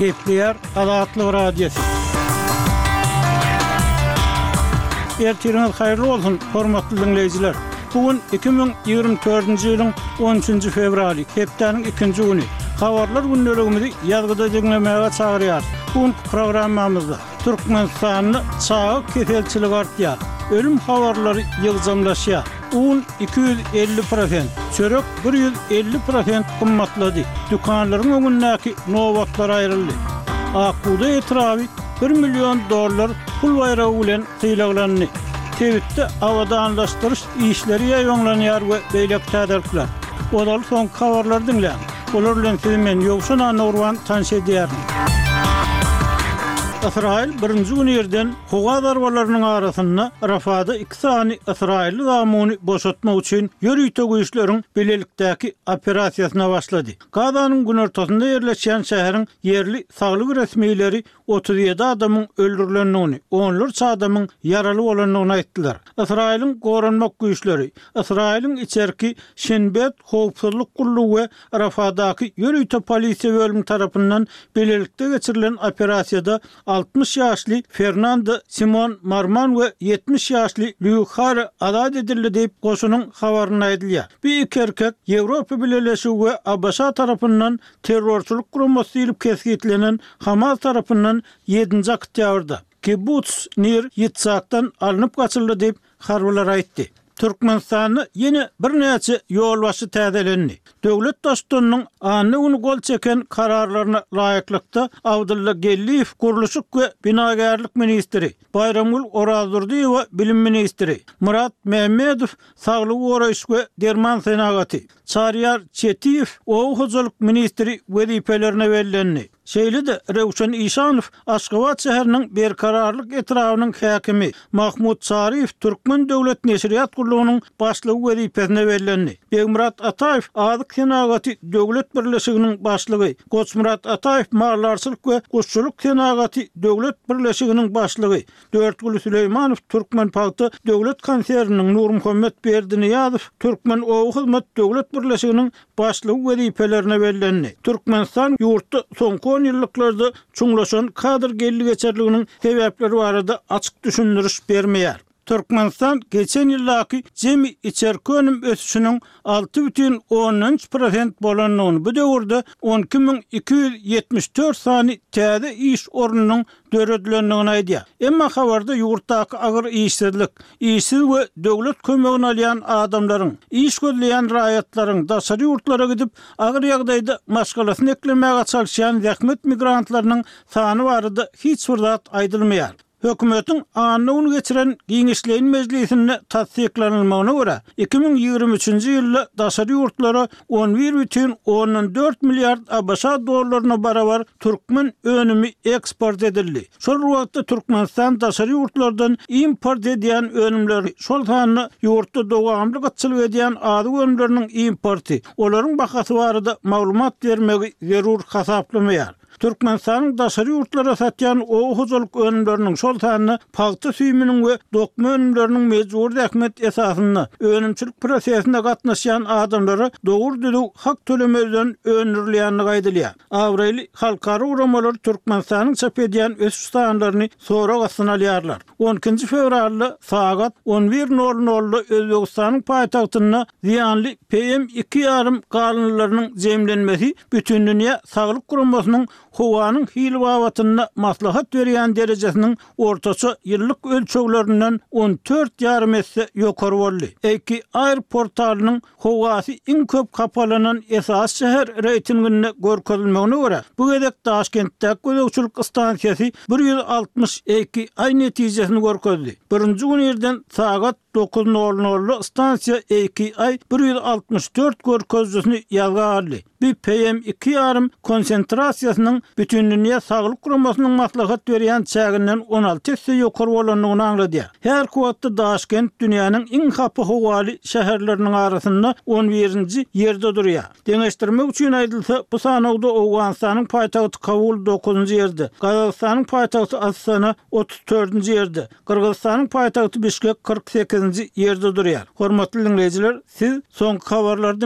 Gepleýär Azatlyk Radiosy. Ertiriňiz haýyrly bolsun, hormatly diňleýjiler. Bu gün 2024-nji ýylyň 13-nji fewraly, hepdäniň ikinji güni. Habarlar gündeligimizi ýazgyda diňlemäge çagyrýarys. Bu günki programmamyzda. Türkmenistanda çaga keselçiligi artýar, ölüm habarlary ýygjamlaşýar. Un iki ýüz elli prosent, çörek bir ýüz elli prosent gymmatlady, dükanlaryň öňündäki nobatlar aýryldy. Akbugdaý etraby bir million dollar pul baýragy bilen sylaglandy. Sebitde abadanlaşdyryş işleri ýaýbaňlanýar we beýleki täzelikler. Ozaly soňky habarlary diňläň. Olar bilen sizi men Ýowşan Anowrwan tanyş edýärin. Ysraýyl birinji gün irden howa zarbalarynyň arasynda Rafada iki sany ysraýylly zamuny boşatmak üçin ýörite güýçleriň bilelikdäki operasiýasyna başlady. Gazanyň günortasynda ýerleşýän şäheriň ýerli saglyk resmileri otuz ýedi adamyň öldürilendigini, onlarça adamyň ýaraly bolandygyny aýtdylar. Ysraýylyň goranmak güýçleri, Ysraýylyň içerki Şinbet howpsuzlyk gullugy we Rafadaky ýörite polisiýa bölümi tarapyndan bilelikde geçirilen operasiýada altmyş ýaşly Fernando Simon Marman we ýetmiş ýaşly Lýuk Hare azat edildi diýip, goşunyň habarynda aýdylýar. Bu iki erkek Ýewropa Bileleşigi we ABŞ tarapyndan Terrorçylyk guramasy diýlip kesgitlenen Hamas tarapyndan ýedinji oktýabrda Kibbutz Nir Ýitzakdan alnyp gaçyldy diýip, harbylar aýtdy. Türkmenistanda ýene birnäçe ýolbaşçy täzelendi. Döwlet Daşdonynyň anna güni gol çeken kararlaryna laýyklykda, Abdylla Geldiýew gurluşyk we binagärlik ministri, Baýramgül Orazdurdyýewa bilim ministri, Myrat Mämmedow saglygy goraýyş we derman senagaty, Çaryýar Çetiýew oba hojalyk ministri wezipelerine bellendi. Şeýle-de Röwşen Işanow Aşgabat şäheriniň Berkararlyk etrabynyň häkimi, Mahmut Çaryýew Türkmen döwlet neşirýat gullugynyň başlygy wezipesine bellendi. Begmyrat Ataýew Azyk senagaty döwlet birleşiginiň başlygy, Goçmyrat Ataýew Maldarçylyk we guşçulyk senagaty döwlet birleşiginiň başlygy, Dörtguly Süleýmanow Türkmenpagta döwlet konserniniň, Nurmuhammet Berdiniýazow Türkmenobahyzmat döwlet birleşiginiň başlygy wezipelerine bellendi. Türkmenistan ýurtda soňky onýyllyklarda çuňlaşan kadr geldi-geçerliginiň sebäpleri barada açyk düşündiriş bermeýär. Türkmenistan geçen ýyldaky jemi içerki önüm ösüşiniň alty bütin ondan üç prosent bolandygyny, bu döwürde on iki müň iki ýüz ýetmiş dört sany täze iş ornunyň döredilendigini aýdýar. Emma habarda ýurtdaky agyr işsizlik, işsiz we döwlet kömegini alýan adamlaryň, iş gözleýän raýatlaryň, daşary ýurtlara gidip, agyr ýagdaýda maşgalasyny eklemäge çalyşýan zähmet migrantlarynyň sany barada hiç bir zat aýdylmaýar. Hökümetiň anna gün geçiren giňişleýin mejlisinde tassyklanylmagyna görä, iki müň ýigrimi üçünji ýylda daşary ýurtlara on bir bütin ondan dört milliard ABŞ dollaryna barabar türkmen önümi eksport edildi. Şol wagtda Türkmenistan daşary ýurtlardan import edýän önümleri, şol sanda ýurtda dowamly gytçylyk edýän azyk önümleriniň importy, olaryň bahasy barada maglumat bermegi zerur hasaplamaýar. Türkmenistanyň daşary ýurtlara satýan oba hojalyk önümleriniň, şol sanda pagta süýüminiň we dokma önümleriniň mejbury zähmet esasynda önümçilik prosesine gatnaşýan adamlara dogry-düzüw hak tölemezden öndürilýändigi aýdylýar. Abraýly halkara guramalar Türkmenistanyň çap edýän ösüş sanlaryny sorag astyna alýarlar. On ikinji fewralda sagat on bir nol nolda Özbegistanyň paýtagtynda zyýanly PM iki ýarym galyndylarynyň jemlenmesi Bütindünýä saglyk guramasynyň howanyň hili babatynda maslahat berýän derejesiniň ortaça ýyllyk ölçeglerinden on dört ýarym esse ýokary boldy. AKI Air portalynyň Howasy iň köp hapalanan esasy şäher reýtinginde görkezilmegine görä, bu gezek Daşkentdäki gözegçilik stansiýasy bir ýüz altmyş iki I netijesini görkezdi. Birinji gün irden sagat dokuz nol nolda stansiýa iki I bir ýüz altmyş dört görkezijisini ýazga aldy. Bu PM iki ýarym konsentrasiýasynyň Bütindünýä Saglyk Guramasynyň maslahat berýän çäginden on alty esse ýokary bolandygyny aňladýar. Her kuwwatda Daşkent dünýäniň iň hapa howaly şäherleriniň arasynda on birinji ýerde durýar. Deňeşdirmek üçin aýdylsa, bu sanawda Owganystanyň paýtagty Kabul dokuzynjy ýerde, Gazagystanyň paýtagty Astana otuz dördünji ýerde, Gyrgyzystanyň paýtagty Bişkek kyrk sekizinji ýerde durýar. Hormatly diňleýjiler, siz soňky habarlardy.